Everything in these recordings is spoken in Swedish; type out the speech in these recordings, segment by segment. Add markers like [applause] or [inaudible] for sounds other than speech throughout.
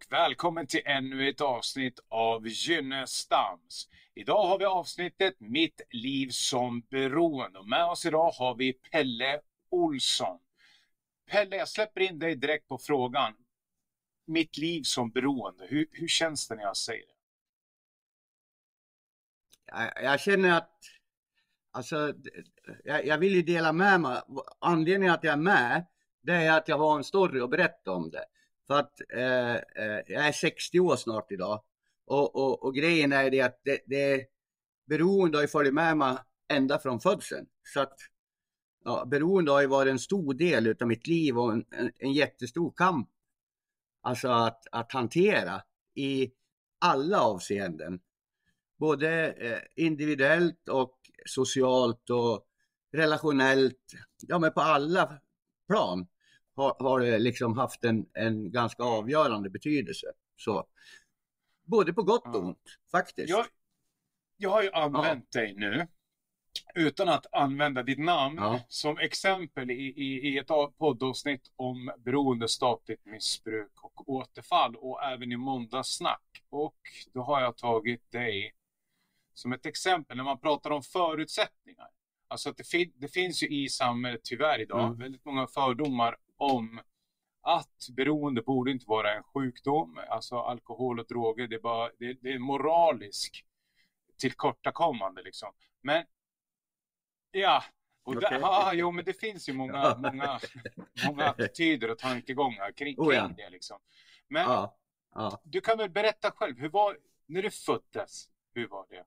och välkommen till ännu ett avsnitt av Gynnestams. Idag har vi avsnittet Mitt liv som beroende och med oss idag har vi Pelle Olsson. Pelle, jag släpper in dig direkt på frågan. Mitt liv som beroende, hur, hur känns det när jag säger det? Jag, jag känner att Alltså, jag, jag vill ju dela med mig. Anledningen att jag är med, det är att jag har en story att berätta om det. För att eh, eh jag är 60 år snart idag. Och, och, och grejen är det att det, det beroende har ju följt med mig ända från födseln. Så att ja, beroende har ju varit en stor del av mitt liv och en, en, en jättestor kamp. Alltså att, att hantera i alla avseenden. Både eh, individuellt och socialt och relationellt. Ja men på alla plan har, har det liksom haft en, en ganska avgörande betydelse. Så, både på gott och ont faktiskt. Jag, jag har ju använt ja. dig nu utan att använda ditt namn ja. som exempel i, i, i ett poddavsnitt om beroende, statligt missbruk och återfall och även i måndagssnack. Och då har jag tagit dig som ett exempel när man pratar om förutsättningar. Alltså att det, fin det finns ju i samhället tyvärr idag mm. väldigt många fördomar om att beroende borde inte vara en sjukdom. Alltså alkohol och droger, det är, bara, det, det är moralisk tillkortakommande liksom. Men ja, och okay. där, ah, [laughs] jo men det finns ju många, många, många [laughs] attityder och tankegångar kring, oh, ja. det liksom. Men ja. Ja. du kan väl berätta själv, hur var, när du föddes, hur var det?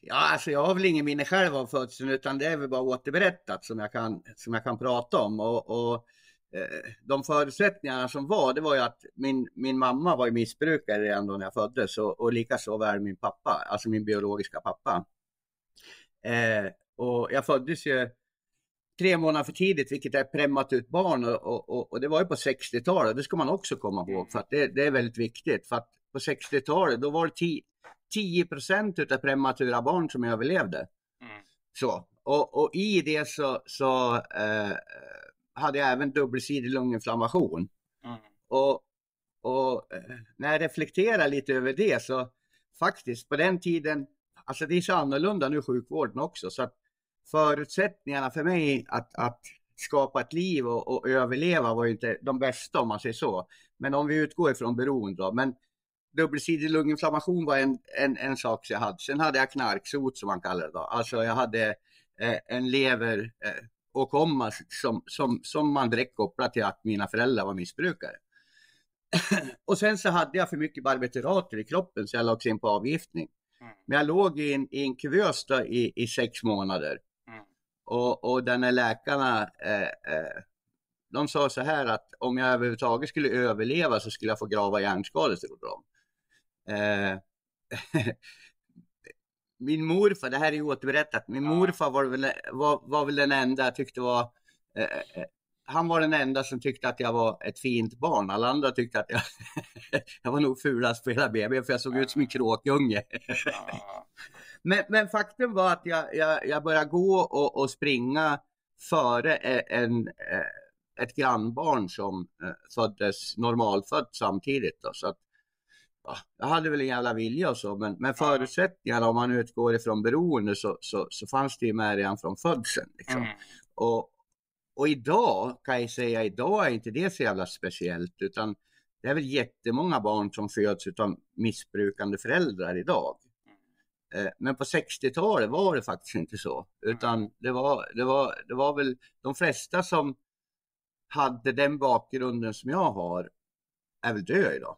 Ja, alltså jag har väl ingen minne själv av födseln utan det är väl bara återberättat som jag kan, som jag kan prata om. Och, och eh, de förutsättningarna som var, det var ju att min, min mamma var ju missbrukare redan då när jag föddes och, och likaså var min pappa, alltså min biologiska pappa. Eh, och jag föddes ju tre månader för tidigt, vilket är prematurt barn och, och, och det var ju på 60-talet, det ska man också komma ihåg för att det, det är väldigt viktigt. För att på 60-talet, då var det 10 procent utav prematura barn som överlevde. Mm. Så, och, och, i det så, så eh, hade jag även dubbelsidig lunginflammation. Mm. Och, och eh, när jag reflekterar lite över det så faktiskt på den tiden, alltså det är så annorlunda nu sjukvården också, så att förutsättningarna för mig att, att skapa ett liv och, och, överleva var inte de bästa om man säger så. Men om vi utgår ifrån beroende då. Men dubbelsidig lunginflammation var en, en, en sak jag hade. Sen hade jag knarksot som man kallar det. Då. Alltså jag hade eh, en lever eh, och komma som, som, som man direkt kopplar till att mina föräldrar var missbrukare. [clears throat] och sen så hade jag för mycket barbiturater i kroppen så jag låg in på avgiftning. Mm. Men jag låg i en, i en kuvös i, i sex månader. Mm. Och, och den här läkarna, eh, eh, de sa så här att om jag överhuvudtaget skulle överleva så skulle jag få grava hjärnskador, trodde de. Eh, [laughs] min morfar, det här är ju återberättat, min morfar var väl, var, var väl den enda jag tyckte var eh, eh, han var den enda som tyckte att jag var ett fint barn. Alla andra tyckte att jag, [laughs] jag var nog fulast på hela BB för jag såg ut som en kråkunge. [laughs] men, men faktum var att jag, jag, jag började gå och, och springa före en, ett grannbarn som föddes normalfödd samtidigt. Då. Så att jag hade väl en jävla vilja och så, men, men förutsättningarna om man utgår ifrån beroende så, så, så fanns det ju med redan från födseln. Liksom. Mm. Och, och idag kan jag säga, idag är inte det så jävla speciellt, utan det är väl jättemånga barn som föds av missbrukande föräldrar idag. Mm. Eh, men på 60-talet var det faktiskt inte så, utan mm. det var, det, var, det var väl de flesta som hade den bakgrunden som jag har, är väl döda idag.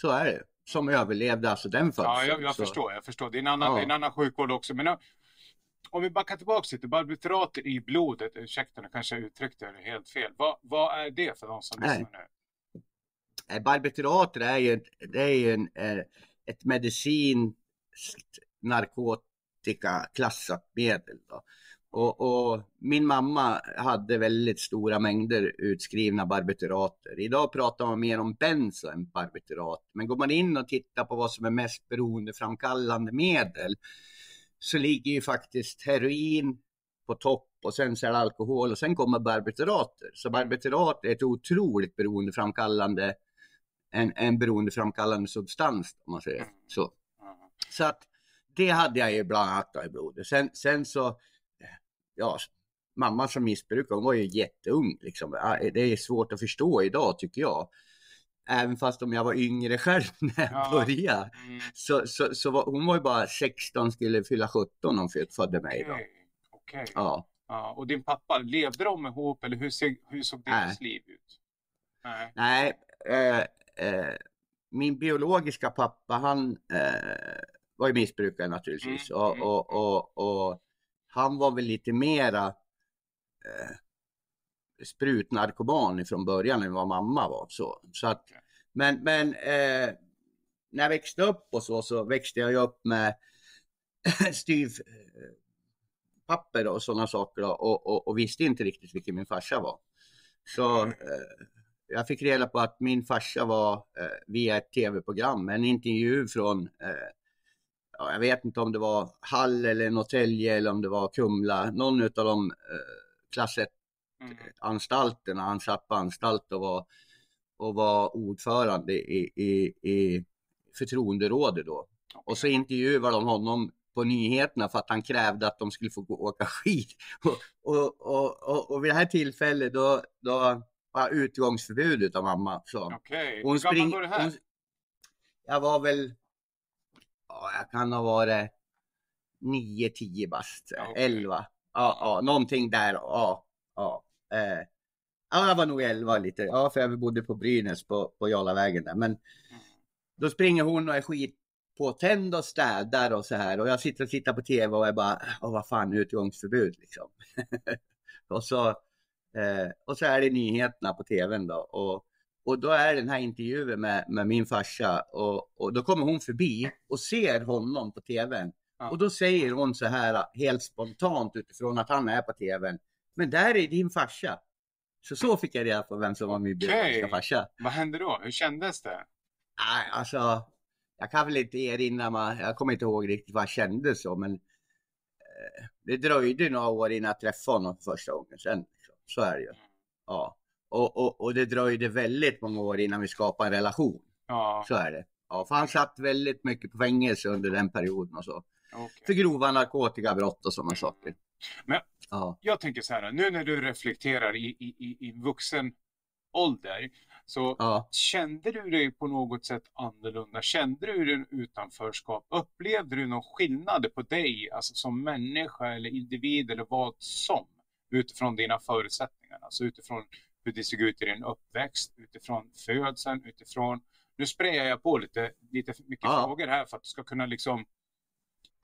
Så är det. Som överlevde alltså den födseln. Ja, jag, jag förstår. Jag förstår. Det är en annan, ja. en annan sjukvård också. Men om vi backar tillbaka lite. Barbiturater i blodet. Ursäkta, nu kanske jag uttryckte det helt fel. Vad, vad är det för de som lyssnar nu? Barbiturater är ju, det är ju en, eh, ett medicinskt narkotika klassat medel. Då. Och, och, min mamma hade väldigt stora mängder utskrivna barbiturater. Idag pratar man mer om benzo än barbiturat. Men går man in och tittar på vad som är mest beroendeframkallande medel så ligger ju faktiskt heroin på topp och sen så är det alkohol och sen kommer barbiturater. Så barbiturat är ett otroligt beroendeframkallande en, en beroendeframkallande substans om man säger mm. så. Så att det hade jag ju bland annat i blodet. Sen, sen så, ja, mamma som missbrukare, hon var ju jätteung liksom. Det är svårt att förstå idag tycker jag. Även fast om jag var yngre själv [laughs] när jag ja. började. Mm. Så, så, så var, hon var ju bara 16, skulle fylla 17 när hon födde mig. Då. Okay. Ja. ja. Och din pappa, levde de ihop eller hur, hur såg deras liv ut? Nej, Nej eh, eh, min biologiska pappa han eh, var ju missbrukare naturligtvis. Mm. Och, mm. och, och, och, han var väl lite mera eh, sprutnarkoman från början än vad mamma var. Så, så att, men men eh, när jag växte upp och så, så växte jag upp med [laughs] styv eh, papper och sådana saker och, och, och, visste inte riktigt vilken min farsa var. Så eh, jag fick reda på att min farsa var eh, via ett tv-program, en intervju från, eh, ja, jag vet inte om det var Hall eller Norrtälje eller om det var Kumla, någon av de eh, klass 1-anstalterna. Han satt på anstalt och var, och var ordförande i, i, i förtroenderådet då. Och så intervjuade de honom på nyheterna för att han krävde att de skulle få åka skid. [laughs] Och, och, och, och, och vid det här tillfället då, då var utgångsförbud utav mamma. Okej, okay. hon hur gammal var du här? Hon, jag var väl, ja, jag kan ha varit 9-10 bast, okay. 11. Ja, ja, någonting där. Ja, ja. Eh, ja, jag var nog 11 lite. Ja, för jag bodde på Brynäs på, på Jarlavägen där. Men då springer hon och är skit påtänd och städar och så här. Och jag sitter och tittar på TV och är bara, åh vad fan, utgångsförbud liksom. [laughs] och, så, eh, och så är det nyheterna på TVn då. Och, och då är den här intervjun med, med min farsa och, och då kommer hon förbi och ser honom på TVn. Ja. Och då säger hon så här helt spontant utifrån att han är på TVn. Men där är din farsa. Så så fick jag reda på vem som var min biologiska farsa. Vad hände då? Hur kändes det? Nej, alltså jag kan väl inte erinra mig, jag kommer inte ihåg riktigt vad jag kände så, men eh, det dröjde några år innan jag träffade honom för första gången sen. Så är det ju. Ja. Och, och, och det dröjde väldigt många år innan vi skapade en relation. Ja. Så är det. Ja, för han satt väldigt mycket på fängelse under den perioden och så. Okay. För grova narkotikabrott och sådana saker. Men ja. jag tänker så här, nu när du reflekterar i, i, i vuxen ålder, så ja. kände du dig på något sätt annorlunda? Kände du din utanförskap? Upplevde du någon skillnad på dig, alltså som människa eller individ eller vad som? Utifrån dina förutsättningar, alltså utifrån hur det såg ut i din uppväxt, utifrån födseln, utifrån... Nu sprayar jag på lite, lite mycket ja. frågor här för att du ska kunna liksom...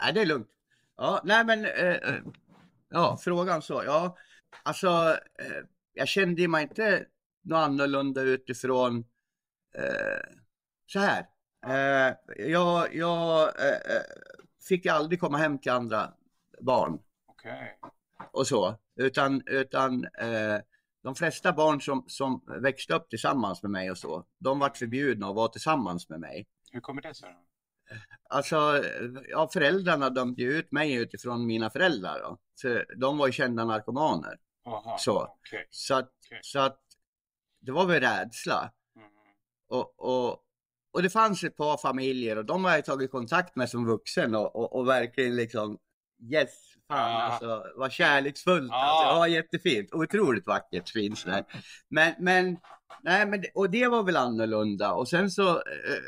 Nej, det är lugnt. Ja, nej men... Eh, eh ja, frågan så. Ja, alltså... Eh, jag kände mig inte något annorlunda utifrån eh, så här. Eh, jag jag eh, fick aldrig komma hem till andra barn. Okay. Och så. Utan, utan de flesta barn som, som växte upp tillsammans med mig och så, de var förbjudna att vara tillsammans med mig. Hur kommer det sig? Alltså, ja, föräldrarna dömde ju ut mig utifrån mina föräldrar. Då. Så de var ju kända narkomaner. Aha, så. Okay. Så, att, okay. så att det var väl rädsla. Mm. Och, och, och det fanns ett par familjer och de har jag tagit kontakt med som vuxen och, och, och verkligen liksom Yes, fan ja. alltså, vad kärleksfullt. Ja. Alltså, ja, jättefint. Otroligt vackert finns det. Men, men, nej, men, och det var väl annorlunda. Och sen så, eh,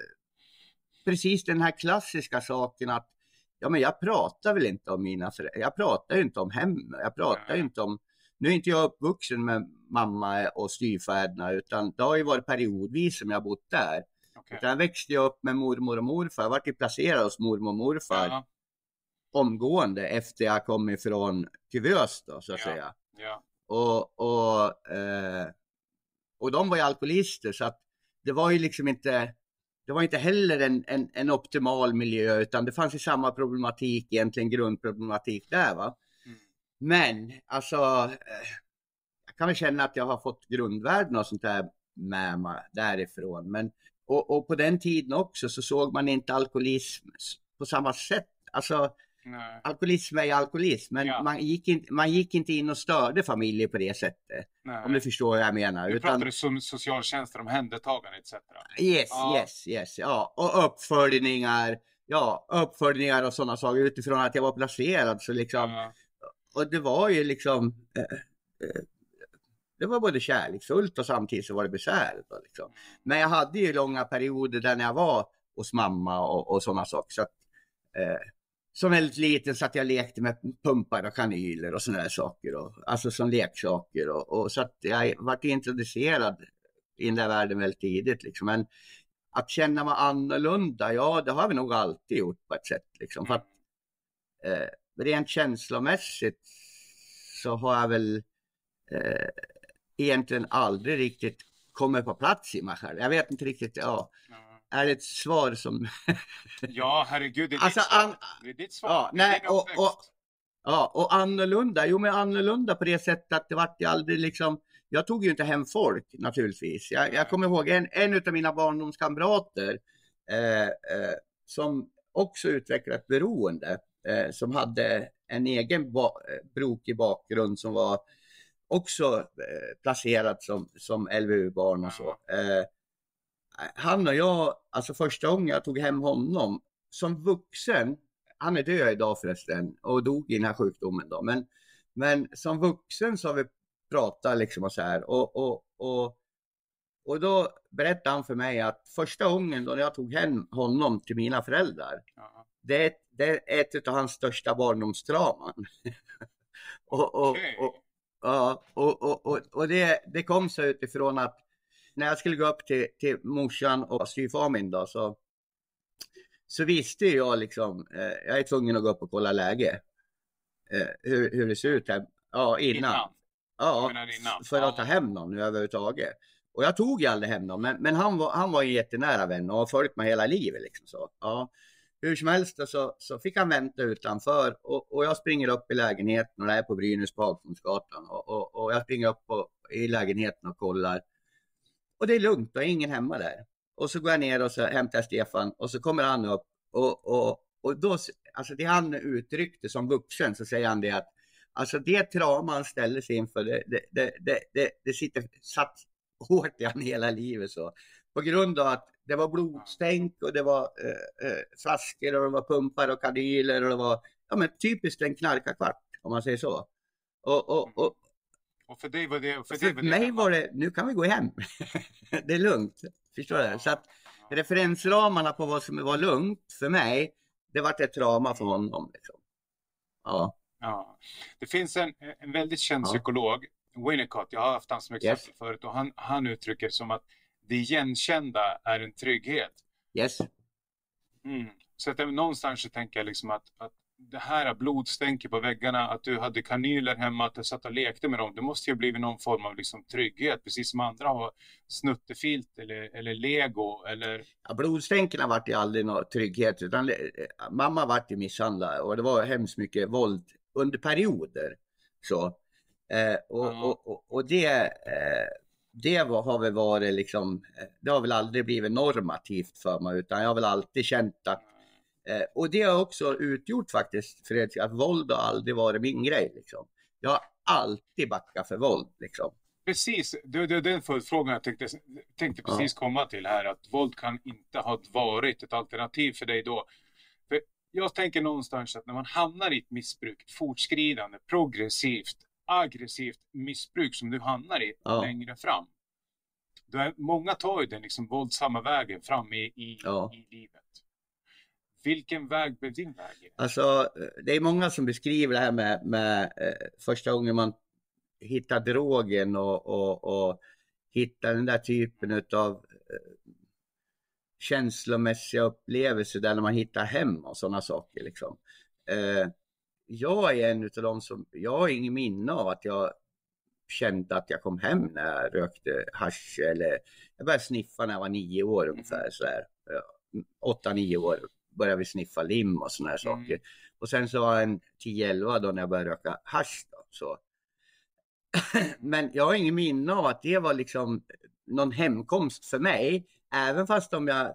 precis den här klassiska saken att, ja men jag pratar väl inte om mina föräldrar. Jag pratar ju inte om hem. Jag pratar ju inte om nu är inte jag uppvuxen med mamma och styvfäderna utan det har ju varit periodvis som jag bott där. Okay. Utan växte jag upp med mormor och morfar. Jag vart ju placerad hos mormor och morfar ja. Omgående efter jag kom ifrån Kuvös då så att ja. säga. Ja. Och, och, eh, och de var ju alkoholister så att det var ju liksom inte det var inte heller en, en, en optimal miljö utan det fanns ju samma problematik, egentligen grundproblematik där. Va? Men alltså, eh, jag kan väl känna att jag har fått grundvärden och sånt där med mig därifrån. Men, och, och på den tiden också så såg man inte alkoholism på samma sätt. Alltså, Nej. alkoholism är alkoholism, men ja. man, gick in, man gick inte in och störde familjer på det sättet. Nej. Om du förstår vad jag menar. Du utan, pratar om socialtjänsten, omhändertagande etc. Yes, ja. yes, yes. Ja, och uppföljningar. Ja, uppföljningar och sådana saker utifrån att jag var placerad. Så liksom, ja. Och det var ju liksom eh, eh, det var både kärleksfullt och samtidigt så var det besvärligt. Liksom. Men jag hade ju långa perioder där när jag var hos mamma och, och sådana saker. Så att, eh, som väldigt liten så att jag lekte med pumpar och kanyler och sådana där saker. Och, alltså som leksaker. Och, och, så att jag varit introducerad i den där världen väldigt tidigt. Liksom. Men att känna mig annorlunda, ja det har vi nog alltid gjort på ett sätt. Liksom. För att, eh, rent känslomässigt så har jag väl eh, egentligen aldrig riktigt kommit på plats i mig själv. Jag vet inte riktigt, ja. Är det ett svar som... ja, herregud, det är, alltså, ditt, svar. det är ditt svar. Ja, nej, och, och, ja, och annorlunda, jo men annorlunda på det sättet att det vart ju aldrig liksom jag tog ju inte hem folk naturligtvis. Jag, jag kommer ihåg en, en av mina barndomskamrater eh, eh, som också utvecklat beroende, eh, som hade en egen ba brokig bakgrund som var också eh, placerad som, som LVU-barn och så. Han och jag, alltså första gången jag tog hem honom som vuxen, han är död idag förresten och dog i den här sjukdomen då, men, men som vuxen så har vi pratat liksom och så här och, och, och, och då berättade han för mig att första gången då jag tog hem honom till mina föräldrar, det, det är ett av hans största barndomstrauman. [laughs] och, och, och, Ja, och, och, och, och det, det kom så utifrån att när jag skulle gå upp till, till morsan och styvfar min då så, så visste jag liksom, eh, jag är tvungen att gå upp och kolla läge. Eh, hur, hur det ser ut här. Ja, innan. innan. Ja, innan. för att ta hem någon överhuvudtaget. Och jag tog ju aldrig hem någon, men, men han, var, han var en jättenära vän och har följt mig hela livet. Liksom så. Ja hur som helst så, så fick han vänta utanför och, och jag springer upp i lägenheten och det är på Brynäs på Hagfordsgatan och, och, och, jag springer upp på, i lägenheten och kollar. Och det är lugnt och ingen hemma där. Och så går jag ner och så hämtar Stefan och så kommer han upp och, och, och då, alltså det han uttryckte som vuxen så säger han det att alltså det trauma han ställer sig inför det, det, det, det, det, det sitter satt hårt i han hela livet så. På grund av att det var blodstänk och det var eh, eh, flaskor och det var pumpar och kanyler och det var ja, men typiskt en knarkarkvart om man säger så. Och, och, och, och för dig var det... För, för var mig var det, nu kan vi gå hem. [laughs] det är lugnt. Förstår du? Så att referensramarna på vad som var lugnt för mig, det var ett drama för honom. Liksom. Ja. ja. Det finns en, en väldigt känd ja. psykolog, Winnicott, jag har haft honom som exempel yes. förut, och han, han uttrycker som att det igenkända är en trygghet. Yes. Mm. Så att någonstans så tänker jag liksom att, att det här blodstänket på väggarna, att du hade kanyler hemma, att du satt och lekte med dem. Det måste ju ha blivit någon form av liksom trygghet, precis som andra har snuttefilt eller, eller lego eller... Ja, blodstänken vart ju aldrig någon trygghet, utan mamma vart ju misshandlad och det var hemskt mycket våld under perioder. Så. Eh, och, ja. och, och, och, det eh, det har väl varit liksom, eh, det har väl aldrig blivit normativt för mig utan jag har väl alltid känt att eh, och det har också utgjort faktiskt Fredrik, att våld har aldrig varit min grej. Liksom. Jag har alltid backat för våld. Liksom. Precis, det, det, den följdfrågan jag tänkte, tänkte precis ja. komma till här. Att våld kan inte ha varit ett alternativ för dig då. För jag tänker någonstans att när man hamnar i ett missbruk, fortskridande, progressivt, aggressivt missbruk som du hamnar i ja. längre fram. Då är, många tar ju den liksom våldsamma vägen fram i, i, ja. i livet. Vilken väg blev din väg? Alltså, det är många som beskriver det här med, med eh, första gången man hittar drogen och, och, och hittar den där typen av eh, känslomässiga upplevelser där när man hittar hem och sådana saker. Liksom. Eh, jag är en av de som, jag har ingen minne av att jag kände att jag kom hem när jag rökte hash eller jag började sniffa när jag var nio år ungefär sådär. Åtta, nio år började vi sniffa lim och sådana här mm. saker. Och sen så var jag 10-11 då när jag började röka hash då, så. [clears throat] Men jag har ingen minne av att det var liksom någon hemkomst för mig. Även fast om jag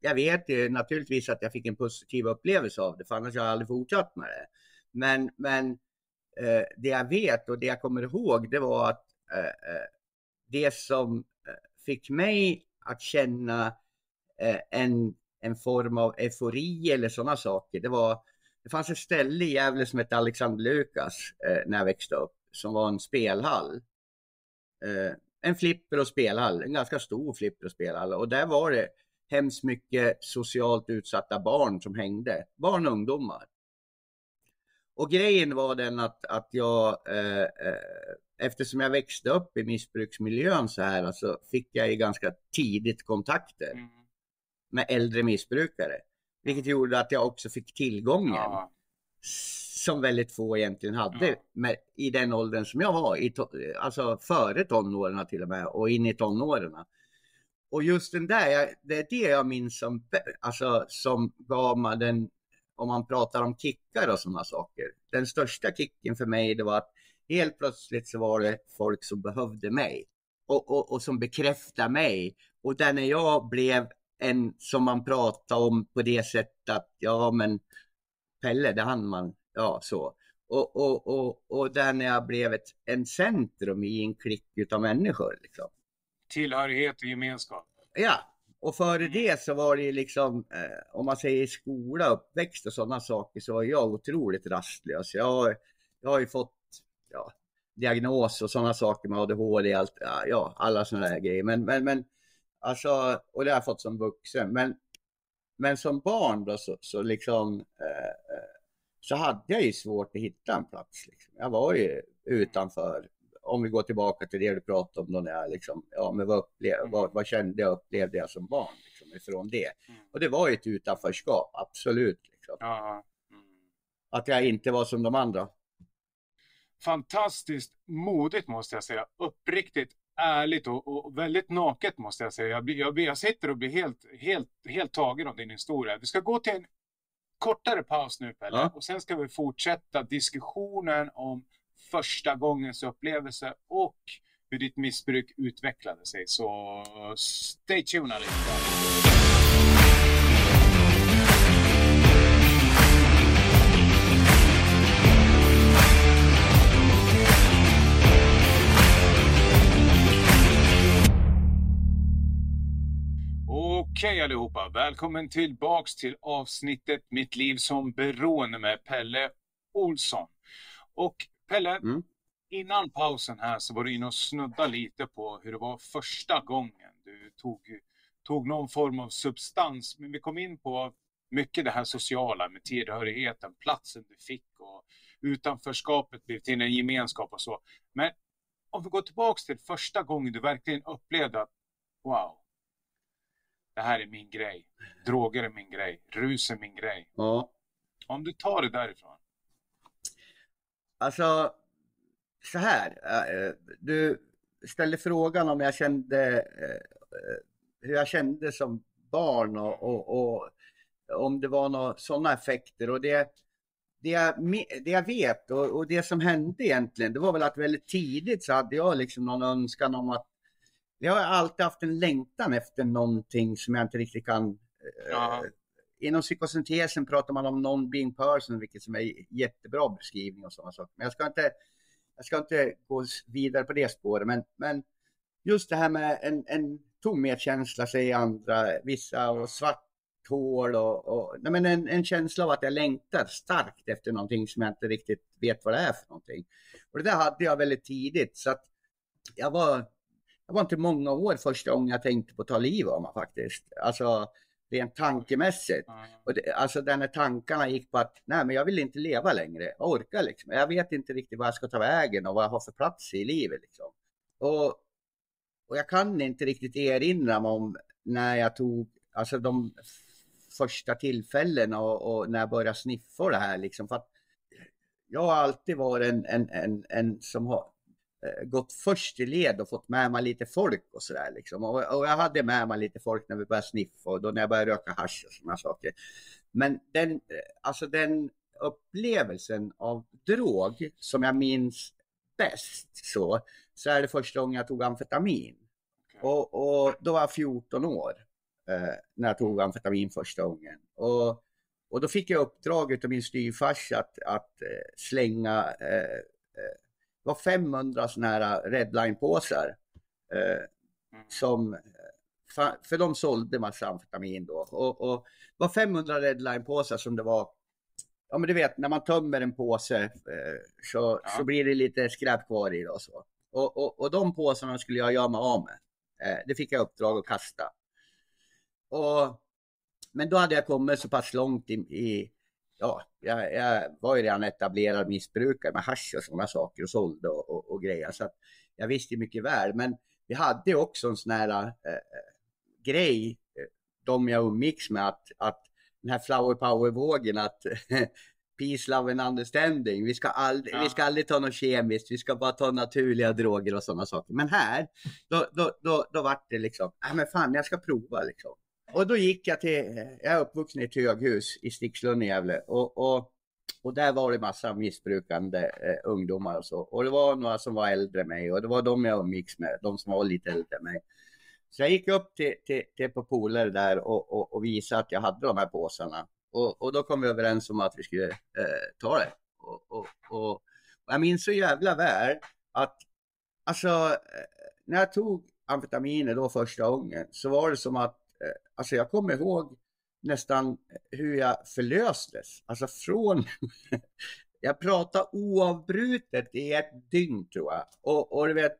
jag vet ju naturligtvis att jag fick en positiv upplevelse av det, för annars hade jag aldrig fortsatt med det. Men, men eh, det jag vet och det jag kommer ihåg, det var att eh, eh det som eh, fick mig att känna eh, en, en form av eufori eller sådana saker, det var det fanns ett ställe i Gävle som hette Alexander Lukas eh, när jag växte upp, som var en spelhall eh, en flipper och spelhall, en ganska stor flipper och spelhall. Och där var det hemskt mycket socialt utsatta barn som hängde, barn och ungdomar. Och grejen var den att, att jag, eh, eh, eftersom jag växte upp i missbruksmiljön så här, alltså fick jag ju ganska tidigt kontakter mm med äldre missbrukare. Vilket gjorde att jag också fick tillgången. Ja som väldigt få egentligen hade ja. med, i den åldern som jag var, i alltså före tonåren till och med och in i tonåren. Och just den där, det är det jag minns som, alltså, som gav mig den, om man pratar om kickar och sådana saker. Den största kicken för mig det var att helt plötsligt så var det folk som behövde mig och, och, och som bekräftade mig. Och där när jag blev en som man pratar om på det sättet att ja men Pelle, det hann man ja, så. Och, och, och, och där när jag blev ett, en centrum i en klick utav människor. Liksom. Tillhörighet och gemenskap. Ja, och före mm. det så var det liksom, eh, om man säger skola, uppväxt och sådana saker, så var jag otroligt rastlös. Jag, jag har ju fått ja, diagnos och sådana saker med ADHD, allt, ja, alla sådana där grejer. Men, men, men alltså, och det har jag fått som vuxen. Men, men som barn då så, så liksom eh, eh så hade jag ju svårt att hitta en plats. Liksom. Jag var ju utanför. Om vi går tillbaka till det du pratade om då när jag liksom, ja men vad, upplev, mm. vad, vad kände jag upplevde jag som barn liksom, ifrån det. Mm. Och det var ju ett utanförskap, absolut. Liksom. Ja. Mm. Att jag inte var som de andra. Fantastiskt modigt måste jag säga. Uppriktigt ärligt och, och, väldigt naket måste jag säga. Jag, jag, jag sitter och blir helt, helt, helt tagen av din historia. Vi ska gå till en kortare paus nu Pelle ja. och sen ska vi fortsätta diskussionen om första gångens upplevelse och hur ditt missbruk utvecklade sig. Så stay tuned allihopa. Okej okay, allihopa, välkommen tillbaks till avsnittet Mitt liv som beroende med Pelle Olsson. Och Pelle, mm. innan pausen här så var du inne och snudda lite på hur det var första gången du tog, tog någon form av substans. Men vi kom in på mycket det här sociala med tillhörigheten, platsen du fick och utanförskapet blev till en gemenskap och så. Men om vi går tillbaks till första gången du verkligen upplevde att wow, det här är min grej. Droger är min grej. Rus är min grej. Ja. Om du tar det därifrån. Alltså, så här. Eh, du ställde frågan om jag kände eh, hur jag kände som barn och, och, och om det var några sådana effekter. Och det, det, jag, det jag vet och, och, det som hände egentligen, det var väl att väldigt tidigt så hade jag liksom någon önskan om att jag har alltid haft en längtan efter någonting som jag inte riktigt kan... Eh, inom psykosyntesen pratar man om non-being person, vilket som är jättebra beskrivning och sådana saker. Men jag ska inte, jag ska inte gå vidare på det spåret. Men, men just det här med en, en tomhetskänsla, säger andra, vissa, och svart hål och, och nej men en, en, känsla av att jag längtar starkt efter någonting som jag inte riktigt vet vad det är för någonting. Och det där hade jag väldigt tidigt så att jag var det var inte många år första gången jag tänkte på att ta liv av mig faktiskt. Alltså rent tankemässigt. Mm. Och det, alltså den här tankarna gick på att nej men jag vill inte leva längre. Jag orkar liksom. Jag vet inte riktigt vad jag ska ta vägen och vad jag har för plats i livet liksom. Och, och jag kan inte riktigt erinra mig om när jag tog, alltså de första tillfällena och, och när jag började sniffa det här liksom. För att jag har alltid varit en, en, en, en som har gått först i led och fått med mig lite folk och sådär. Liksom. Och, och, jag hade med mig lite folk när vi började sniffa och då när jag började röka hasch och sådana saker. Men den, eh, alltså den upplevelsen av drog som jag minns bäst så, så är det första gången jag tog amfetamin. Okay. Och, och, då var jag 14 år. eh, när jag tog amfetamin första gången. Och, och då fick jag uppdrag av min styvfarsa att, att eh, slänga, eh, eh var 500 sådana här redline-påsar. Eh, mm. som, för de sålde massa amfetamin då. Och, och det var 500 redline-påsar som det var Ja men du vet när man tömmer en påse eh, så, ja. så blir det lite skräp kvar i det och så. Och, och, och de påsarna skulle jag göra mig av med. Eh, det fick jag uppdrag att kasta. Och, men då hade jag kommit så pass långt i, i ja, jag, jag, var ju redan etablerad missbrukare med hasch och sådana saker och sålde och, och, och, grejer. Så jag visste mycket väl. Men vi hade också en sån här äh, grej, de jag umgicks med, att, att den här flower power-vågen, att [laughs] peace, love and understanding. Vi ska, aldrig, ja. vi ska aldrig ta något kemiskt, vi ska bara ta naturliga droger och sådana saker. Men här, då, då, då, då vart det liksom, nej men fan jag ska prova liksom. Och då gick jag till, jag är uppvuxen i ett höghus i Stixlund i Gävle och, och, och där var det massa missbrukande eh, ungdomar och så. Och det var några som var äldre än mig och det var de jag umgicks med, de som var lite äldre än mig. Så jag gick upp till, till, till på polare där och, och, och visade att jag hade de här påsarna. Och, och då kom vi överens om att vi skulle eh, ta det. Och, och, och, och jag minns så jävla väl att alltså eh, när jag tog amfetaminer då första gången så var det som att Eh, alltså jag kommer ihåg nästan hur jag förlöstes. Alltså från [laughs] jag pratade oavbrutet i ett dygn tror jag. Och, och du vet,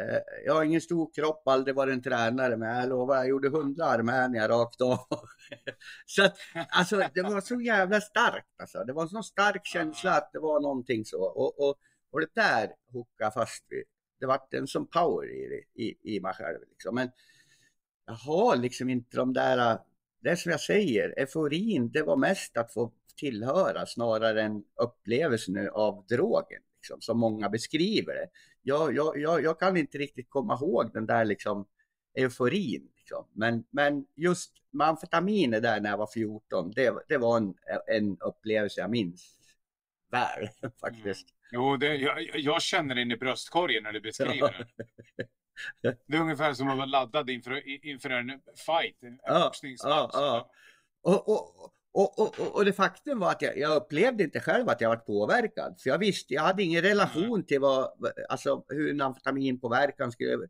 eh, jag har ingen stor kropp, aldrig varit en tränare, men jag lovar, jag gjorde hundra armhävningar rakt av. [laughs] så att, alltså, det var så jävla starkt. Alltså. Det var en så stark känsla att det var någonting så. Och, och, och det där hookade fast vid. Det var en sån power i, i, i mig själv. Liksom. Men jag har liksom inte de där, det är som jag säger, euforin, det var mest att få tillhöra snarare än upplevelsen av drogen liksom, som många beskriver det. Jag, jag, jag, jag kan inte riktigt komma ihåg den där liksom, euforin. Liksom. Men, men just med amfetaminer där när jag var 14, det, det var en, en upplevelse jag minns väl [laughs] faktiskt. Mm. Jo, det, jag, jag känner in i bröstkorgen när du beskriver det. [laughs] Det är ungefär som att vara laddad inför, inför en fight, en ja, boxningsmatch. Ja, ja. Och, och, och, och, och det faktum var att jag, jag, upplevde inte själv att jag var påverkad. För jag visste, jag hade ingen relation till vad, alltså hur en amfetaminpåverkan skulle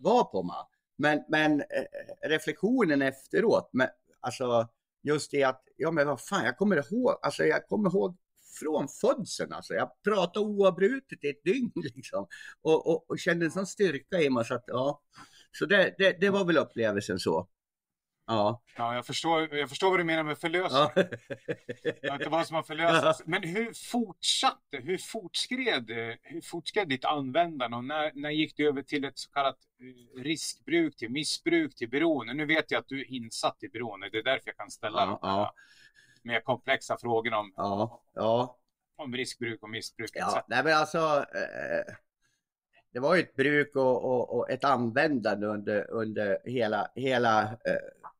vara på mig. Men, men eh, reflektionen efteråt, men, alltså just det att, ja men vad fan, jag kommer ihåg, alltså jag kommer ihåg från födseln alltså. Jag pratade oavbrutet i ett dygn [laughs] liksom. Och, och, och kände en sån styrka i mig så att, ja. Så det, det, det var väl upplevelsen så. Ja. ja jag, förstår, jag förstår vad du menar med förlösning. Ja. det var som att förlösas. [laughs] Men hur fortsatte, hur fortskred, hur fortskred ditt användande och när, när gick du över till ett så kallat eh, riskbruk, till missbruk, till beroende? Nu vet jag att du är insatt i beroende, det är därför jag kan ställa ja, de här ja. Mer komplexa frågorna om, ja, ja. om riskbruk och missbruk. Ja, nej men alltså, eh, det var ju ett bruk och, och, och, ett användande under, under hela, hela eh,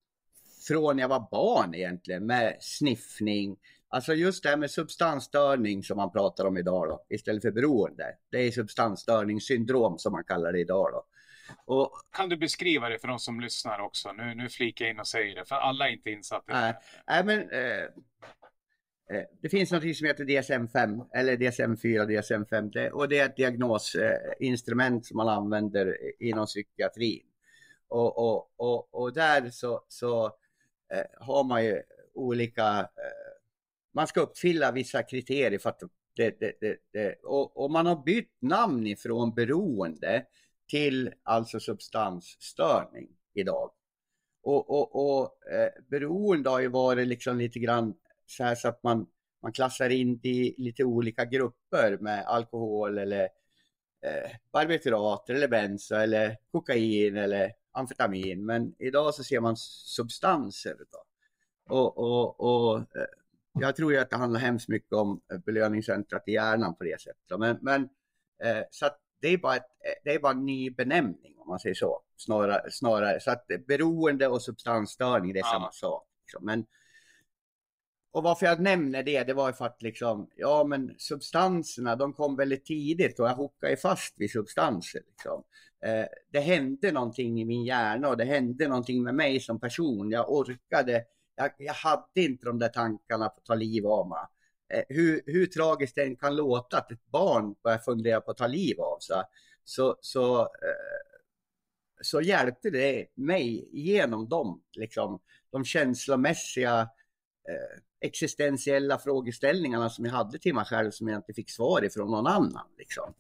från jag var barn egentligen med sniffning. Alltså just det här med substansstörning som man pratar om idag då, istället för beroende. Det är substansstörningssyndrom som man kallar det idag då. Och, kan du beskriva det för de som lyssnar också? Nu, nu flikar jag in och säger det, för alla är inte insatta. Nej, nej men eh, eh det finns något som heter DSM-5 eller DSM-4 DSM-5 det, och det är ett diagnosinstrument som man använder inom psykiatrin. Och, och, och, och där så, så Eh, har man ju olika, eh, man ska uppfylla vissa kriterier för att det, det, det, det och, och, man har bytt namn ifrån beroende till alltså substansstörning idag. Och, och, och eh, beroende har ju varit liksom lite grann så här så att man, man klassar in i lite olika grupper med alkohol eller eh, barbiturater eller benzo eller kokain eller amfetamin. Men idag så ser man substanser. Då. Och, och, och eh, jag tror ju att det handlar hemskt mycket om eh, belöningscentrat i hjärnan på det sättet. Men, men eh, så att det är bara ett, det är bara en ny benämning om man säger så. Snarare, snarare. så att beroende och substansstörning det är ja. samma sak. Liksom. Men, och varför jag nämner det, det var för att liksom, ja men substanserna, de kom väldigt tidigt och jag hookade fast vid substanser. Liksom. Eh, det hände någonting i min hjärna och det hände någonting med mig som person. Jag orkade, jag, jag hade inte de där tankarna på att ta liv av mig. Eh, hur, hur tragiskt det kan låta att ett barn börjar fundera på att ta liv av sig, så, så, eh, så hjälpte det mig genom dem, liksom, de känslomässiga eh, existentiella frågeställningarna som jag hade till mig själv som jag inte fick svar ifrån någon annan. Liksom.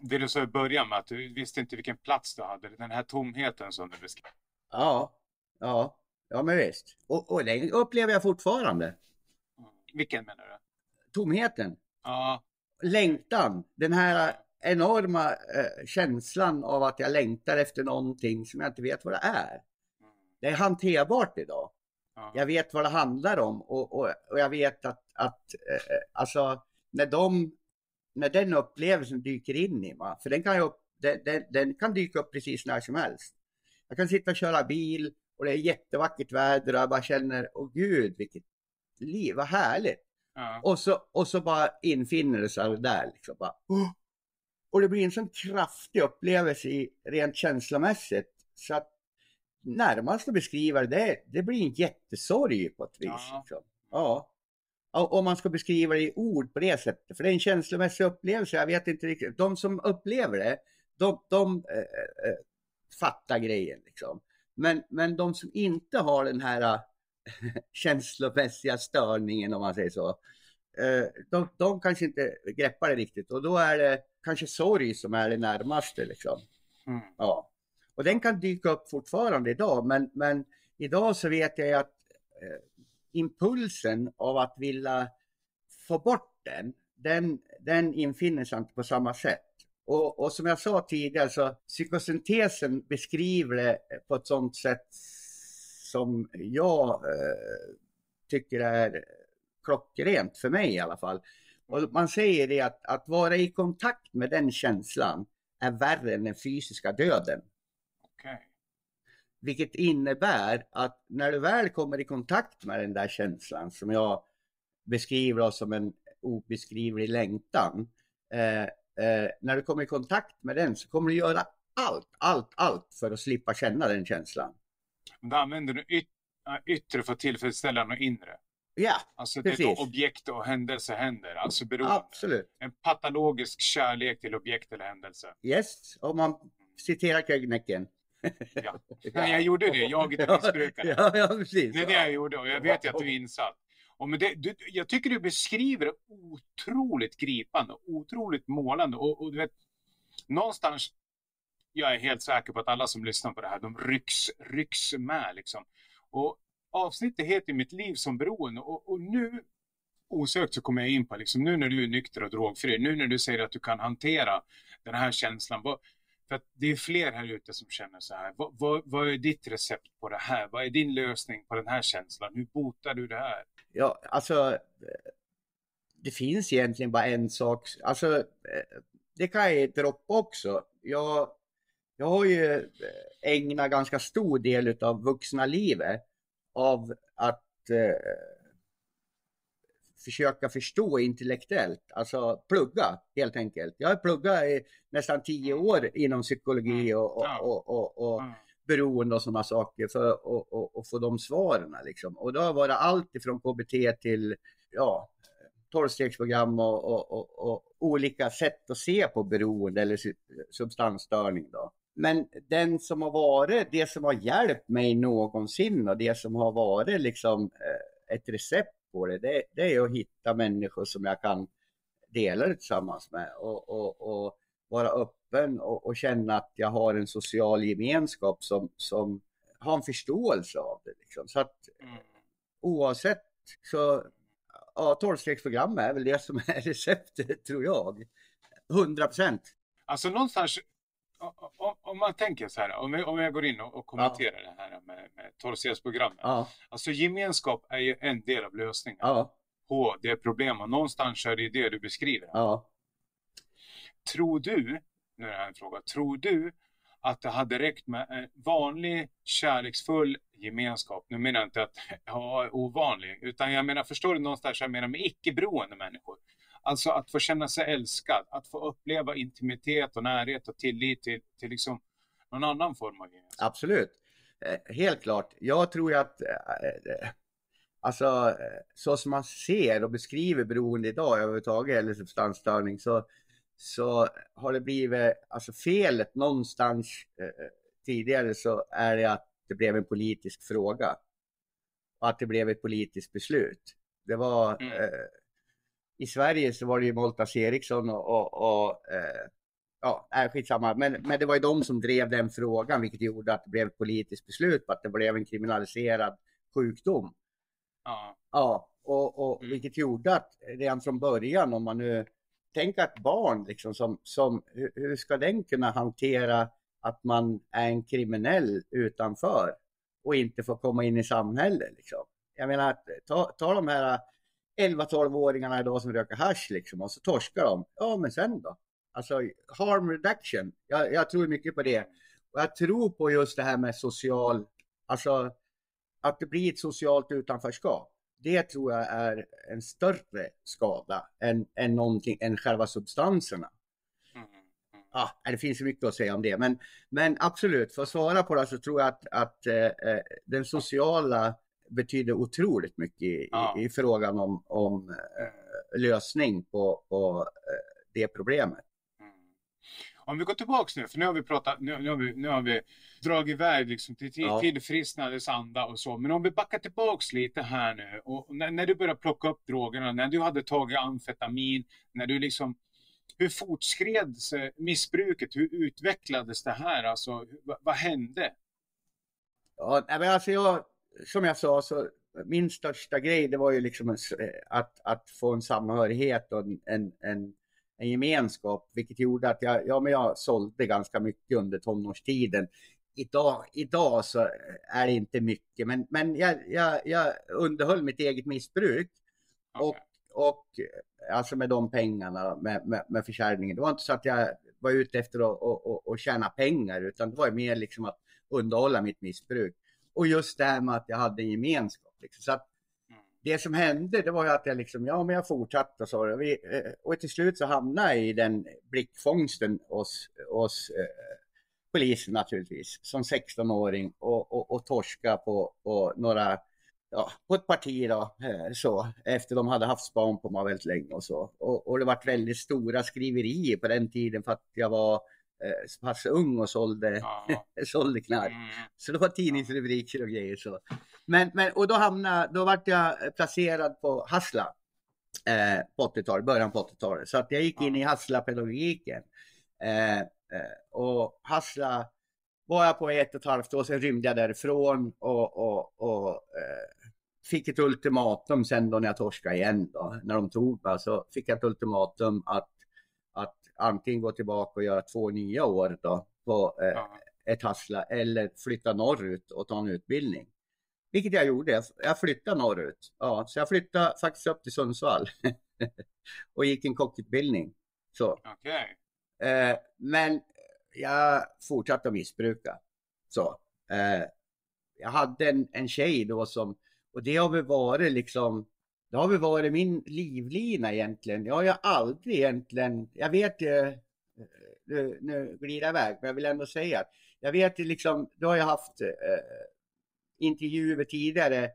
Det du sa i början med att du visste inte vilken plats du hade, den här tomheten som du beskrev. Ja, ja, ja men visst. Och, och det upplever jag fortfarande. Mm. Vilken menar du? Tomheten. Ja. Längtan. Den här enorma eh, känslan av att jag längtar efter någonting som jag inte vet vad det är. Mm. Det är hanterbart idag. Jag vet vad det handlar om och, och, och jag vet att, att eh, alltså när, de, när den upplevelsen dyker in i mig, för den kan, ju, den, den, den, kan dyka upp precis när som helst. Jag kan sitta och köra bil och det är jättevackert väder och jag bara känner, åh gud vilket liv, vad härligt. Ja. Och, så, och så bara infinner det sig där. Liksom, bara, oh! Och det blir en sån kraftig upplevelse i, rent känslomässigt så att närmast att beskriva det, det blir en jättesorg på ett vis. Ja. Liksom. ja. Om man ska beskriva det i ord på det sättet. För det är en känslomässig upplevelse. Jag vet inte riktigt. De som upplever det, de, de äh, äh, fattar grejen. Liksom. Men, men de som inte har den här [laughs] känslomässiga störningen, om man säger så, äh, de, de kanske inte greppar det riktigt. Och då är det kanske sorg som är det närmaste. Liksom. Mm. Ja. Och den kan dyka upp fortfarande idag, men, men idag så vet jag att eh, impulsen av att vilja få bort den, den, den infinner sig inte på samma sätt. Och, och, som jag sa tidigare så psykosyntesen beskriver det på ett sådant sätt som jag eh, tycker är klockrent, för mig i alla fall. Och man säger det att, att vara i kontakt med den känslan är värre än den fysiska döden. Okay. Vilket innebär att när du väl kommer i kontakt med den där känslan som jag beskriver som en obeskrivlig längtan. Eh, eh, när du kommer i kontakt med den så kommer du göra allt, allt, allt för att slippa känna den känslan. Då använder du yt yttre för att tillfredsställa något inre? Ja, Alltså precis. det är objekt och händelse händer, alltså beroende. Absolut. En patologisk kärlek till objekt eller händelse. Yes, om man citerar Kögnäcken. Ja. [laughs] Nej, jag gjorde det, jag är missbrukare. Ja, ja, precis. Det är det jag gjorde och jag vet ju att du är insatt. Och men det, du, jag tycker du beskriver det otroligt gripande, otroligt målande och, och du vet, någonstans, jag är helt säker på att alla som lyssnar på det här, de rycks, rycks med liksom. Och avsnittet heter Mitt liv som beroende och, och nu osökt så kommer jag in på liksom, nu när du är nykter och drogfri, nu när du säger att du kan hantera den här känslan, vad, för att det är fler här ute som känner så här. Vad, vad, vad, är ditt recept på det här? Vad är din lösning på den här känslan? Hur botar du det här? Ja, alltså. Det finns egentligen bara en sak. Alltså, eh, det kan jag droppa också. Jag, jag har ju ägnat ganska stor del av vuxna livet av att eh, försöka förstå intellektuellt, alltså plugga helt enkelt. Jag har pluggat i nästan tio år inom psykologi mm. och, och, och, och, och mm. beroende och sådana saker för att få de svaren. Liksom. Och det har varit allt ifrån KBT till ja, tolvstegsprogram och, och, och, och, olika sätt att se på beroende eller substansstörning. Då. Men den som har varit, det som har hjälpt mig någonsin och det som har varit liksom eh, ett recept på det, det, det är att hitta människor som jag kan dela det tillsammans med och, och, och vara öppen och, och, känna att jag har en social gemenskap som, som har en förståelse av det. Liksom. Så att mm. oavsett så, ja, tolvstegsprogram är väl det som är [laughs] receptet tror jag. 100 procent. Alltså någonstans om, om, man tänker så här, om jag, om jag går in och, och kommenterar ja. det här med, med 12-stegsprogrammet. Ja. Alltså gemenskap är ju en del av lösningen ja. på det problemet. Någonstans är det det du beskriver. Ja. Tror du, nu är det här en fråga, tror du att det hade räckt med vanlig kärleksfull gemenskap. Nu menar jag inte att ja, ovanlig, utan jag menar, förstår du någonstans, jag menar med icke-beroende människor. Alltså att få känna sig älskad, att få uppleva intimitet och närhet och tillit till, till liksom någon annan form av gemenskap. Absolut, eh, helt klart. Jag tror att eh, eh, Alltså så som man ser och beskriver beroende idag överhuvudtaget eller substansstörning så, så har det blivit, alltså felet någonstans eh, tidigare så är det att det blev en politisk fråga. Och att det blev ett politiskt beslut. Det var mm. eh, i Sverige så var det ju Moltas Eriksson och, och, och eh, ja, är skitsamma. Men, men det var ju de som drev den frågan, vilket gjorde att det blev ett politiskt beslut på att det blev en kriminaliserad sjukdom. Ja. Ja, och, och mm. vilket gjorde att redan från början, om man nu tänker ett barn, liksom, som, som, hur, hur ska den kunna hantera att man är en kriminell utanför och inte får komma in i samhället? Liksom? Jag menar, ta, ta de här 11-12-åringarna idag som röker hash liksom och så torskar de. Ja, men sen då? Alltså harm reduction. Jag, jag tror mycket på det. Och jag tror på just det här med social, alltså att det blir ett socialt utanförskap. Det tror jag är en större skada än, än, någonting, än själva substanserna. Mm, mm. Ja, det finns mycket att säga om det, men, men absolut, för att svara på det så tror jag att, att eh, eh den sociala betyder otroligt mycket i, ja. i, i frågan om, om eh, lösning på, på eh, det problemet. Mm. Om vi går tillbaks nu, för nu har vi pratat, nu, nu, har, vi, nu har vi dragit iväg liksom till, till ja. tillfrisknandets anda och så. Men om vi backar tillbaks lite här nu och när, när, du började plocka upp drogerna, när du hade tagit amfetamin, när du liksom hur fortskred missbruket? Hur utvecklades det här? Alltså, vad, vad hände? Ja, men alltså jag, som jag sa, så min största grej det var ju liksom att, att få en samhörighet och en, en, en gemenskap, vilket gjorde att jag, ja, men jag sålde ganska mycket under tonårstiden. Idag, idag så är det inte mycket, men, men jag, jag, jag underhöll mitt eget missbruk. Okay. Och, och alltså med de pengarna, med, med, med försäljningen. Det var inte så att jag var ute efter att och, och, och tjäna pengar, utan det var mer liksom att underhålla mitt missbruk. Och just det här med att jag hade en gemenskap. Liksom. Så att det som hände det var ju att jag liksom, ja men jag fortsatte och så. Vi, eh, och till slut så hamnade jag i den blickfångsten hos, hos eh, polisen naturligtvis. Som 16-åring och, och, och torska på, på några ja, på ett parti då, eh, så, efter de hade haft span på mig väldigt länge och så. Och, och det varit väldigt stora skriverier på den tiden för att jag var så pass ung och sålde, ja. [laughs] sålde knark. Mm. Så det var tidningsrubriker och grejer. Så. Men, men, och då hamnade, då vart jag placerad på Hassla eh, på 80-talet, början på 80-talet. Så att jag gick in i Hassla-pedagogiken. Eh, eh, och Hassla var jag på ett och ett halvt år, sen rymde jag därifrån och, och, och eh, fick ett ultimatum sen då när jag torskade igen då, när de tog mig, så fick jag ett ultimatum att antingen gå tillbaka och göra två nya år då på eh, ja. ett hassla eller flytta norrut och ta en utbildning. Vilket jag gjorde. Jag flyttade norrut. Ja, så jag flyttade faktiskt upp till Sundsvall [laughs] och gick en kockutbildning. Så. Okay. Eh, men jag fortsatte att missbruka. Så. Eh, jag hade en, en tjej då som, och det har väl varit liksom det har väl varit min livlina egentligen. Jag har ju aldrig egentligen, jag vet ju, nu, nu glider jag iväg, men jag vill ändå säga att jag vet ju liksom, då har jag haft eh, intervjuer tidigare,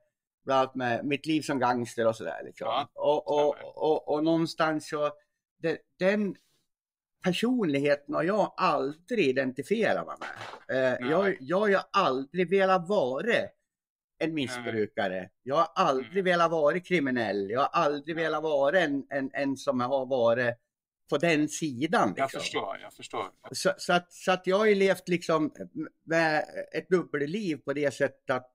bland annat med mitt liv som gangster och sådär. Liksom. Ja, och, och, och, och, någonstans så, det, den personligheten har jag aldrig identifierat mig med. Eh, jag, jag har ju aldrig velat vara en missbrukare. Jag har aldrig mm. velat vara kriminell. Jag har aldrig velat vara en, en, en som har varit på den sidan. Liksom. Jag förstår, jag förstår. Så, så, att, så att jag har ju levt liksom med ett dubbelliv på det sättet att,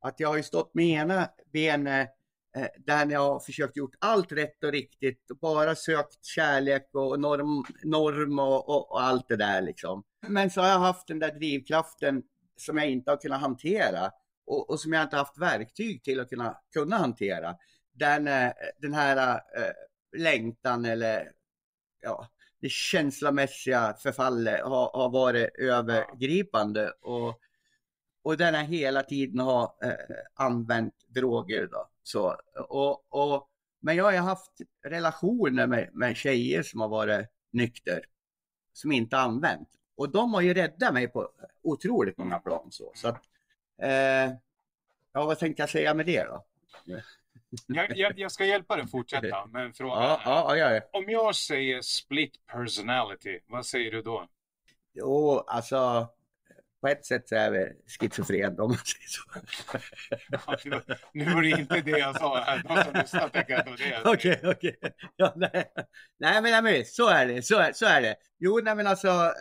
att jag har ju stått med ena benet eh, där jag har försökt gjort allt rätt och riktigt och bara sökt kärlek och norm, norm och, och, och allt det där liksom. Men så har jag haft den där drivkraften som jag inte har kunnat hantera och, och, som jag inte haft verktyg till att kunna, kunna hantera. Den, eh, den här äh, längtan eller ja, det känslomässiga förfallet har, har varit övergripande och, och den har hela tiden har eh, använt droger. Då. Så, och, och, men jag har haft relationer med, med tjejer som har varit nykter, som inte använt. Och de har ju räddat mig på otroligt många plan. Så, så att, eh, ja, vad tänkte jag säga med det då? Jag, jag, jag, ska hjälpa dig att fortsätta [laughs] med en fråga. Ja, ja, ja, Om jag säger split personality, vad säger du då? Jo, alltså på ett sätt så är vi schizofren om man säger så. [laughs] nu var det inte det jag sa. De som lyssnar tänker att det var det jag Okej, okej. [laughs] Ja, nej. nej, men, nej, så är det. Så är, så är det. Jo, nej, men alltså eh,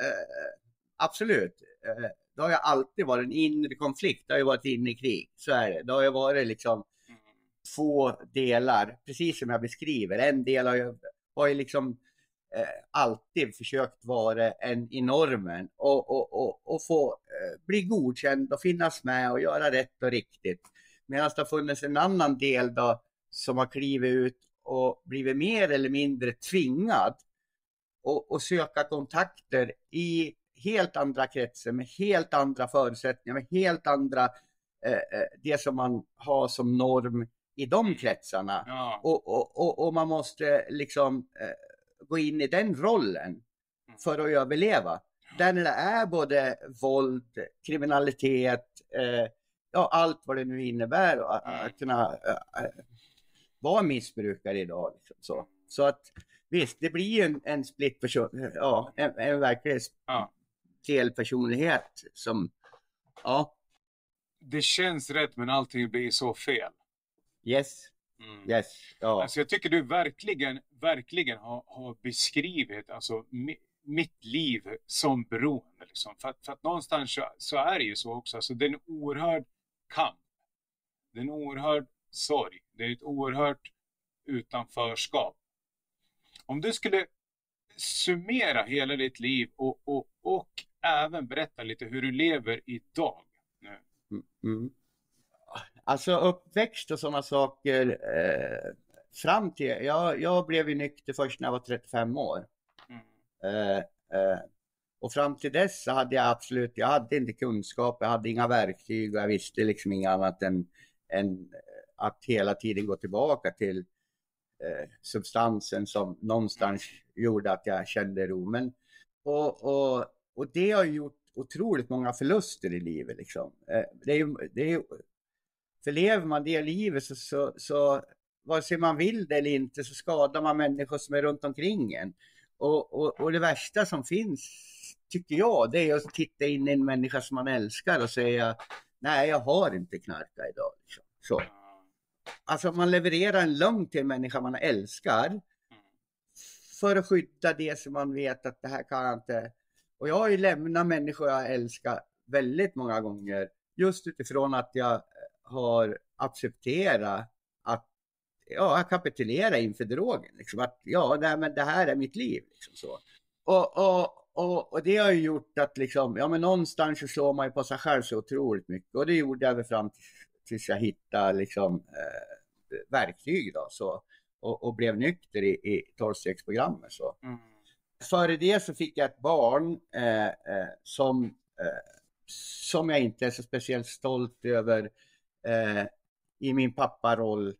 absolut. Eh, det har ju alltid varit en inre konflikt. Det har ju varit inne i krig. Så är det. Det har ju varit liksom två delar, precis som jag beskriver. En del har ju, har ju liksom eh, alltid försökt vara en i normen och, och, och, och få eh, bli godkänd och finnas med och göra rätt och riktigt. Medan det har funnits en annan del då som har klivit ut och blivit mer eller mindre tvingad och, söka kontakter i helt andra kretsar med helt andra förutsättningar, med helt andra, eh, eh det som man har som norm i de mm. kretsarna. Ja. Och, och, och, och, man måste liksom eh, gå in i den rollen mm. för att överleva. Där det är både våld, kriminalitet, eh, ja allt vad det nu innebär att, mm. att kunna äh, vara missbrukare idag. Liksom, så. så att visst, det blir en, en split person, ja, en, en verklig ja. Delpersonlighet som, ja. Det känns rätt men allting blir så fel. Yes. Mm. Yes. Ja. Alltså jag tycker du verkligen, verkligen har, har beskrivit alltså, mi, mitt liv som beroende. Liksom. För, att, för att någonstans så, så, är det ju så också. Alltså, det är en oerhörd kamp. Det är en oerhörd sorg. Det är ett oerhört utanförskap. Om du skulle summera hela ditt liv och, och, och även berätta lite hur du lever idag. Mm. mm. Alltså uppväxt och sådana saker eh, fram till, jag, jag blev ju nykter först när jag var 35 år. Mm. Eh, eh, och fram till dess så hade jag absolut, jag hade inte kunskap, jag hade inga verktyg och jag visste liksom inget annat än, än att hela tiden gå tillbaka till eh, substansen som någonstans gjorde att jag kände ro. Men, och, och, och det har gjort otroligt många förluster i livet. Liksom. Eh, det, är ju, det är för lever man det livet så, så, så vare sig man vill det eller inte så skadar man människor som är runt omkring en. Och, och, och det värsta som finns, tycker jag, det är att titta in i en människa som man älskar och säga nej, jag har inte knarkat idag. Liksom. Så. Alltså man levererar en lögn till en människa man älskar för att skydda det som man vet att det här kan jag inte. Och jag har ju lämnat människor jag älskar väldigt många gånger just utifrån att jag eh, har accepterat att ja, kapitulera inför drogen. Liksom. Att ja, nej, men det här är mitt liv. Liksom så. Och, och, och, och, det har ju gjort att liksom, ja men någonstans så slår man ju på sig själv så otroligt mycket. Och det gjorde jag väl fram tills jag hittade liksom eh, verktyg då. Så, och, och blev nykter i, i tolvstegsprogrammet. Så. Mm. Före det så fick jag ett barn eh, eh, som, eh, som jag inte är så speciellt stolt över eh, i min papparoll,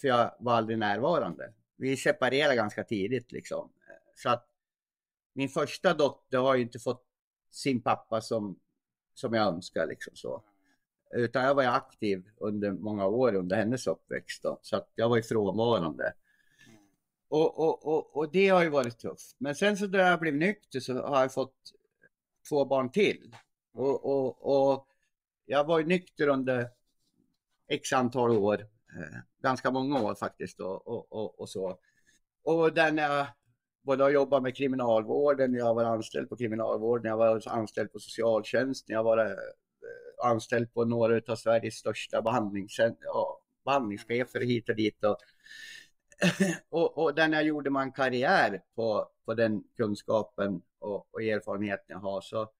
för jag var aldrig närvarande. Vi separerade ganska tidigt liksom. Så att min första dotter har ju inte fått sin pappa som, som jag önskar liksom så. Utan jag var aktiv under många år under hennes uppväxt då, så att jag var ju frånvarande. Och, och, och, och, det har ju varit tufft. Men sen så när jag blev nykter så har jag fått två barn till. Och, och, och jag var ju nykter under x antal år, eh, ganska många år faktiskt och, och, och, och så. Och där när jag både har jobbat med kriminalvården, jag var anställd på kriminalvården, jag var anställd på socialtjänsten, jag var eh, anställd på några av Sveriges största behandlings, ja, behandlingschefer hit och dit. Och, [laughs] och, och där jag gjorde man karriär på, på den kunskapen och, och erfarenheten jag har. Så,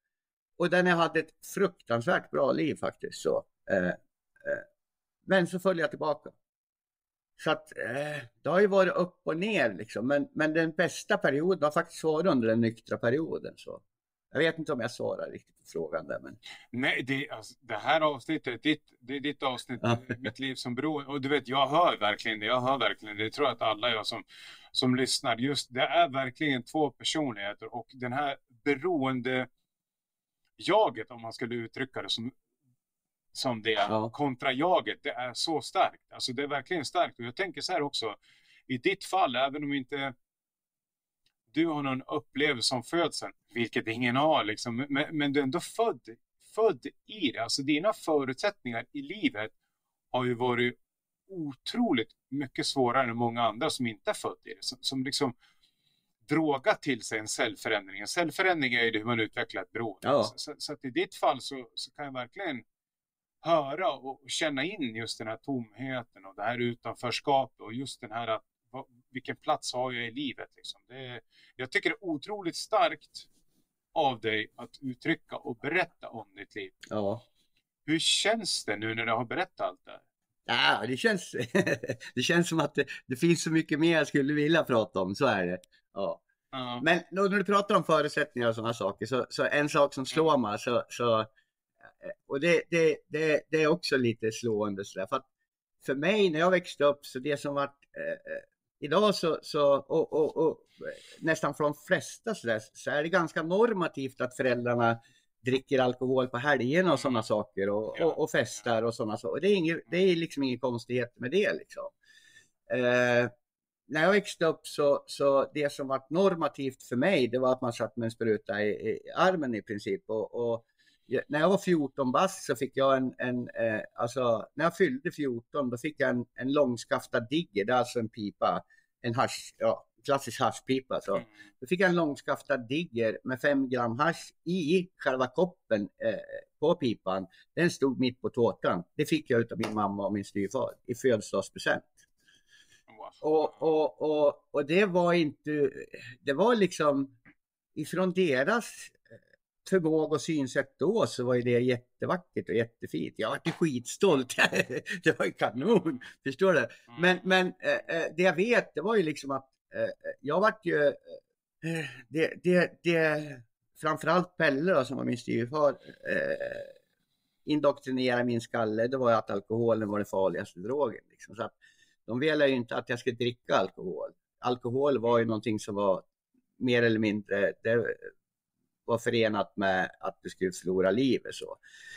och där jag hade ett fruktansvärt bra liv faktiskt. Så, eh, eh, men så föll jag tillbaka. så att eh, det har ju varit upp och ner liksom. Men, men den bästa perioden har faktiskt varit under den nyktra perioden. Så. Jag vet inte om jag svarar riktigt på frågan där. Men... Nej, det, alltså, det här avsnittet, ditt, det är ditt avsnitt, ja. Mitt liv som bror. Och du vet, jag hör verkligen det. Jag hör verkligen det. Jag tror att alla jag som, som lyssnar, just det är verkligen två personligheter. Och den här beroende jaget, om man skulle uttrycka det som, som det, ja. kontra jaget, det är så starkt. Alltså det är verkligen starkt. Och jag tänker så här också, i ditt fall, även om inte du har någon upplevelse som födseln, vilket ingen har, liksom, men, men du är ändå född, född i det. Alltså dina förutsättningar i livet har ju varit otroligt mycket svårare än många andra som inte är född i det. Som, som liksom drogat till sig en cellförändring. En cellförändring är ju hur man utvecklar ett beroende. Ja. Så, så, så, i ditt fall så, så kan jag verkligen höra och känna in just den här tomheten och det här utanförskapet och just den här att vilken plats har jag i livet? Liksom. Det, jag tycker det är otroligt starkt av dig att uttrycka och berätta om ditt liv. Ja. Hur känns det nu när du har berättat allt det här? Ja, det känns, [laughs] det känns som att det, det, finns så mycket mer jag skulle vilja prata om, så är det. Ja. ja. Men när du pratar om förutsättningar och sådana saker, så, så en sak som slår mig, så, så, och det, det, det, det är också lite slående, så där, för, för mig när jag växte upp, så det som var eh, idag så, så och, och, och, nästan för de flesta så, där, så är det ganska normativt att föräldrarna dricker alkohol på helgerna och sådana saker och, ja. och, och, festar och sådana saker. Det är, inget, det är liksom ingen konstighet med det liksom. Eh, när jag växte upp så, så det som var normativt för mig det var att man satt med en spruta i, i armen i princip. Och, och, när jag var 14 bast så fick jag en, en eh, alltså när jag fyllde 14 då fick jag en, en långskaftad digger, det är alltså en pipa, en hash, ja, klassisk haschpipa. Så. Mm. Då fick jag en långskaftad digger med 5 gram hash i själva koppen eh, på pipan. Den stod mitt på tårtan. Det fick jag av min mamma och min styvfar i födelsedagspresent. Och, och, och, och det var inte, det var liksom ifrån deras förmåga och synsätt då så var ju det jättevackert och jättefint. Jag var skitstolt. [laughs] det var ju kanon. Förstår du? Mm. Men, men äh, det jag vet det var ju liksom att äh, jag vart ju det, det, det, framförallt Pelle då, som var min styvfar indoktrinerade min skalle. Det var ju att alkoholen var den farligaste drogen. Liksom. Så att de ville ju inte att jag skulle dricka alkohol. Alkohol var ju någonting som var mer eller mindre, det, var förenat med att du skulle förlora livet. Så,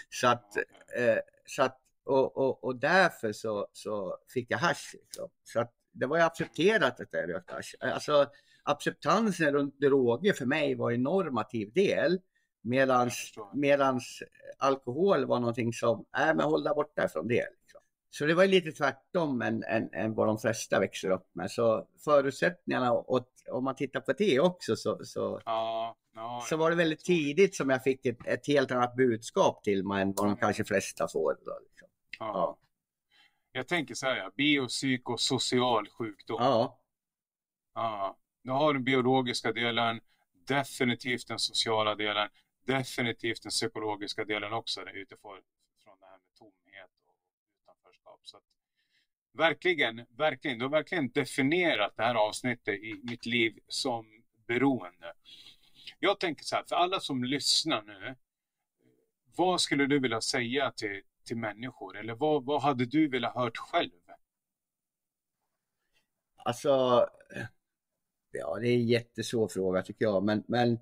så att, eh, så att och, och, och därför så, så fick jag hasch. Liksom. Så att det var ju accepterat att jag rökte hasch. Alltså acceptansen runt droger för mig var en normativ del. Medans, medans alkohol var någonting som, nej men håll dig borta från det. Så det var lite tvärtom än, än, än vad de flesta växer upp med. Så förutsättningarna, och om man tittar på det också så, så ja så var det väldigt tidigt som jag fick ett, ett helt annat budskap till mig än vad de kanske flesta får. Då, liksom. ja. ja. Jag tänker så här, biopsykosocial sjukdom. Ja. ja. Du har den biologiska delen, definitivt den sociala delen, definitivt den psykologiska delen också utifrån från det här med tomhet. Så att, verkligen, verkligen, du har verkligen definierat det här avsnittet i mitt liv som beroende. Jag tänker så här, för alla som lyssnar nu. Vad skulle du vilja säga till, till människor? Eller vad, vad hade du velat hört själv? Alltså, ja det är en jättesvår fråga tycker jag. Men, men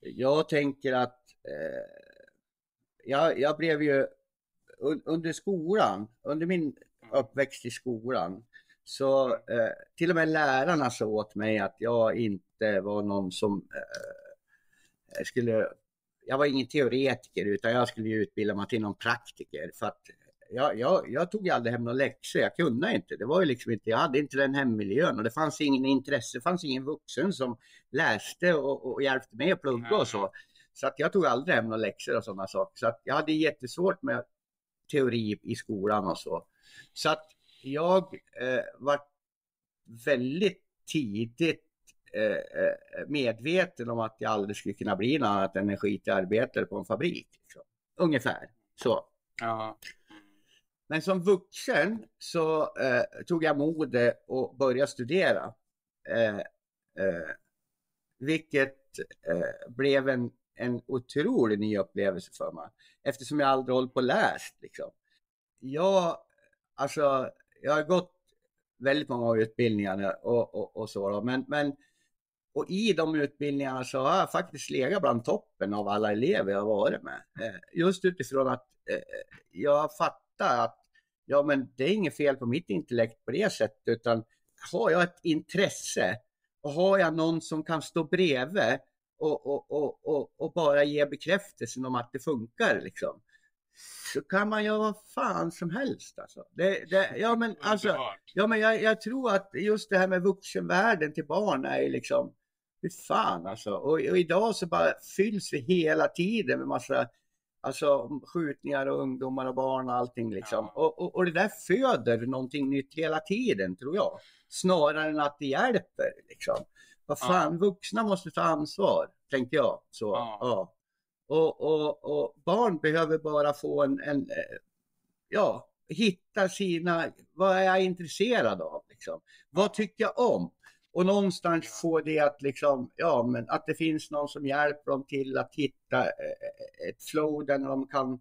jag tänker att eh, jag, jag blev ju under skolan, under min uppväxt i skolan, så eh, till och med lärarna sa åt mig att jag inte var någon som eh, jag skulle, jag var ingen teoretiker utan jag skulle utbilda mig till någon praktiker för att jag, jag, jag tog aldrig hem några läxor, jag kunde inte. Det var ju liksom inte, jag hade inte den hemmiljön och det fanns ingen intresse, det fanns ingen vuxen som läste och, och hjälpte mig att plugga och så. Så att jag tog aldrig hem några läxor och sådana saker. Så att jag hade jättesvårt med teori i skolan och så. Så att jag eh, var väldigt tidigt Eh, eh, medveten om att jag aldrig skulle kunna bli något annat än en skitig arbetare på en fabrik. Liksom. Ungefär så. Ja. Men som vuxen så eh, tog jag mode och började studera. Eh, eh, vilket eh, blev en, en otrolig ny upplevelse för mig. Eftersom jag aldrig hållit på och läst. Liksom. Jag, alltså, jag har gått väldigt många utbildningar och, och, och så. Då. Men, men, och i de utbildningarna så har jag faktiskt legat bland toppen av alla elever jag har varit med. Eh, just utifrån att eh, jag fattar att ja, men det är inget fel på mitt intellekt på det sättet, utan har jag ett intresse och har jag någon som kan stå bredvid och, och, och, och, bara ge bekräftelsen om att det funkar liksom så kan man göra vad fan som helst. Alltså. Det, det, ja, men, [laughs] alltså, ja, men jag, jag, tror att just det här med vuxenvärlden till barn är liksom, hur fan alltså. Och, och, idag så bara fylls vi hela tiden med massa alltså, skjutningar och ungdomar och barn och allting liksom. Ja. Och, och, och, det där föder någonting nytt hela tiden tror jag. Snarare än att det hjälper liksom. Vad fan, vuxna måste ta ansvar, tänkte jag. Så, ja. Och, och, och, barn behöver bara få en, en, eh, ja, hitta sina, vad är jag intresserad av? Liksom? Vad tycker jag om? Och någonstans få det att liksom, ja men att det finns någon som hjälper dem till att hitta eh, ett flow där de kan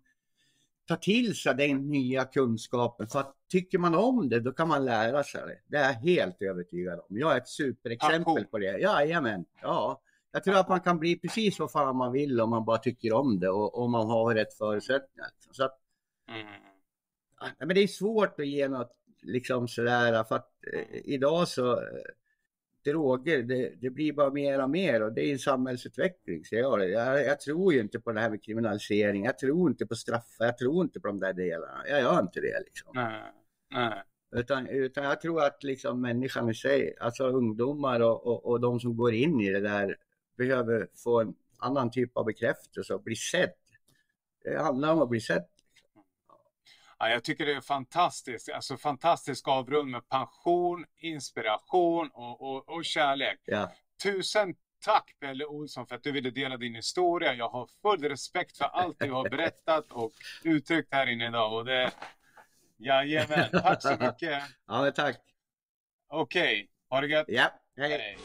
ta till sig den nya kunskapen. För att tycker man om det, då kan man lära sig det. Det är jag helt övertygad om. Jag är ett superexempel på det. Jajamän, ja. Jag tror att man kan bli precis vad fan man vill om man bara tycker om det och om man har rätt förutsättningar. Så att, mm. men det är svårt att ge något liksom sådär för att eh, idag så eh, droger, det, det, blir bara mer och mer och det är en samhällsutveckling. Så jag, jag, jag, tror ju inte på det här med kriminalisering, jag tror inte på straffar, jag tror inte på de där delarna. Jag gör inte det liksom. Nej. Nej. Utan, utan jag tror att liksom människan i sig, alltså ungdomar och, och, och de som går in i det där behöver få en annan typ av bekräftelse och bli sedd. Det handlar om att bli sedd. Ja, jag tycker det är fantastiskt. Alltså fantastisk avrund med passion, inspiration och, och, och kärlek. Ja. Tusen tack Pelle Olsson för att du ville dela din historia. Jag har full respekt för allt du har berättat och uttryckt här inne idag. Och det, jajamän, tack så mycket. Ja, tack. Okej, okay. ha det gött. Ja, hej. hej.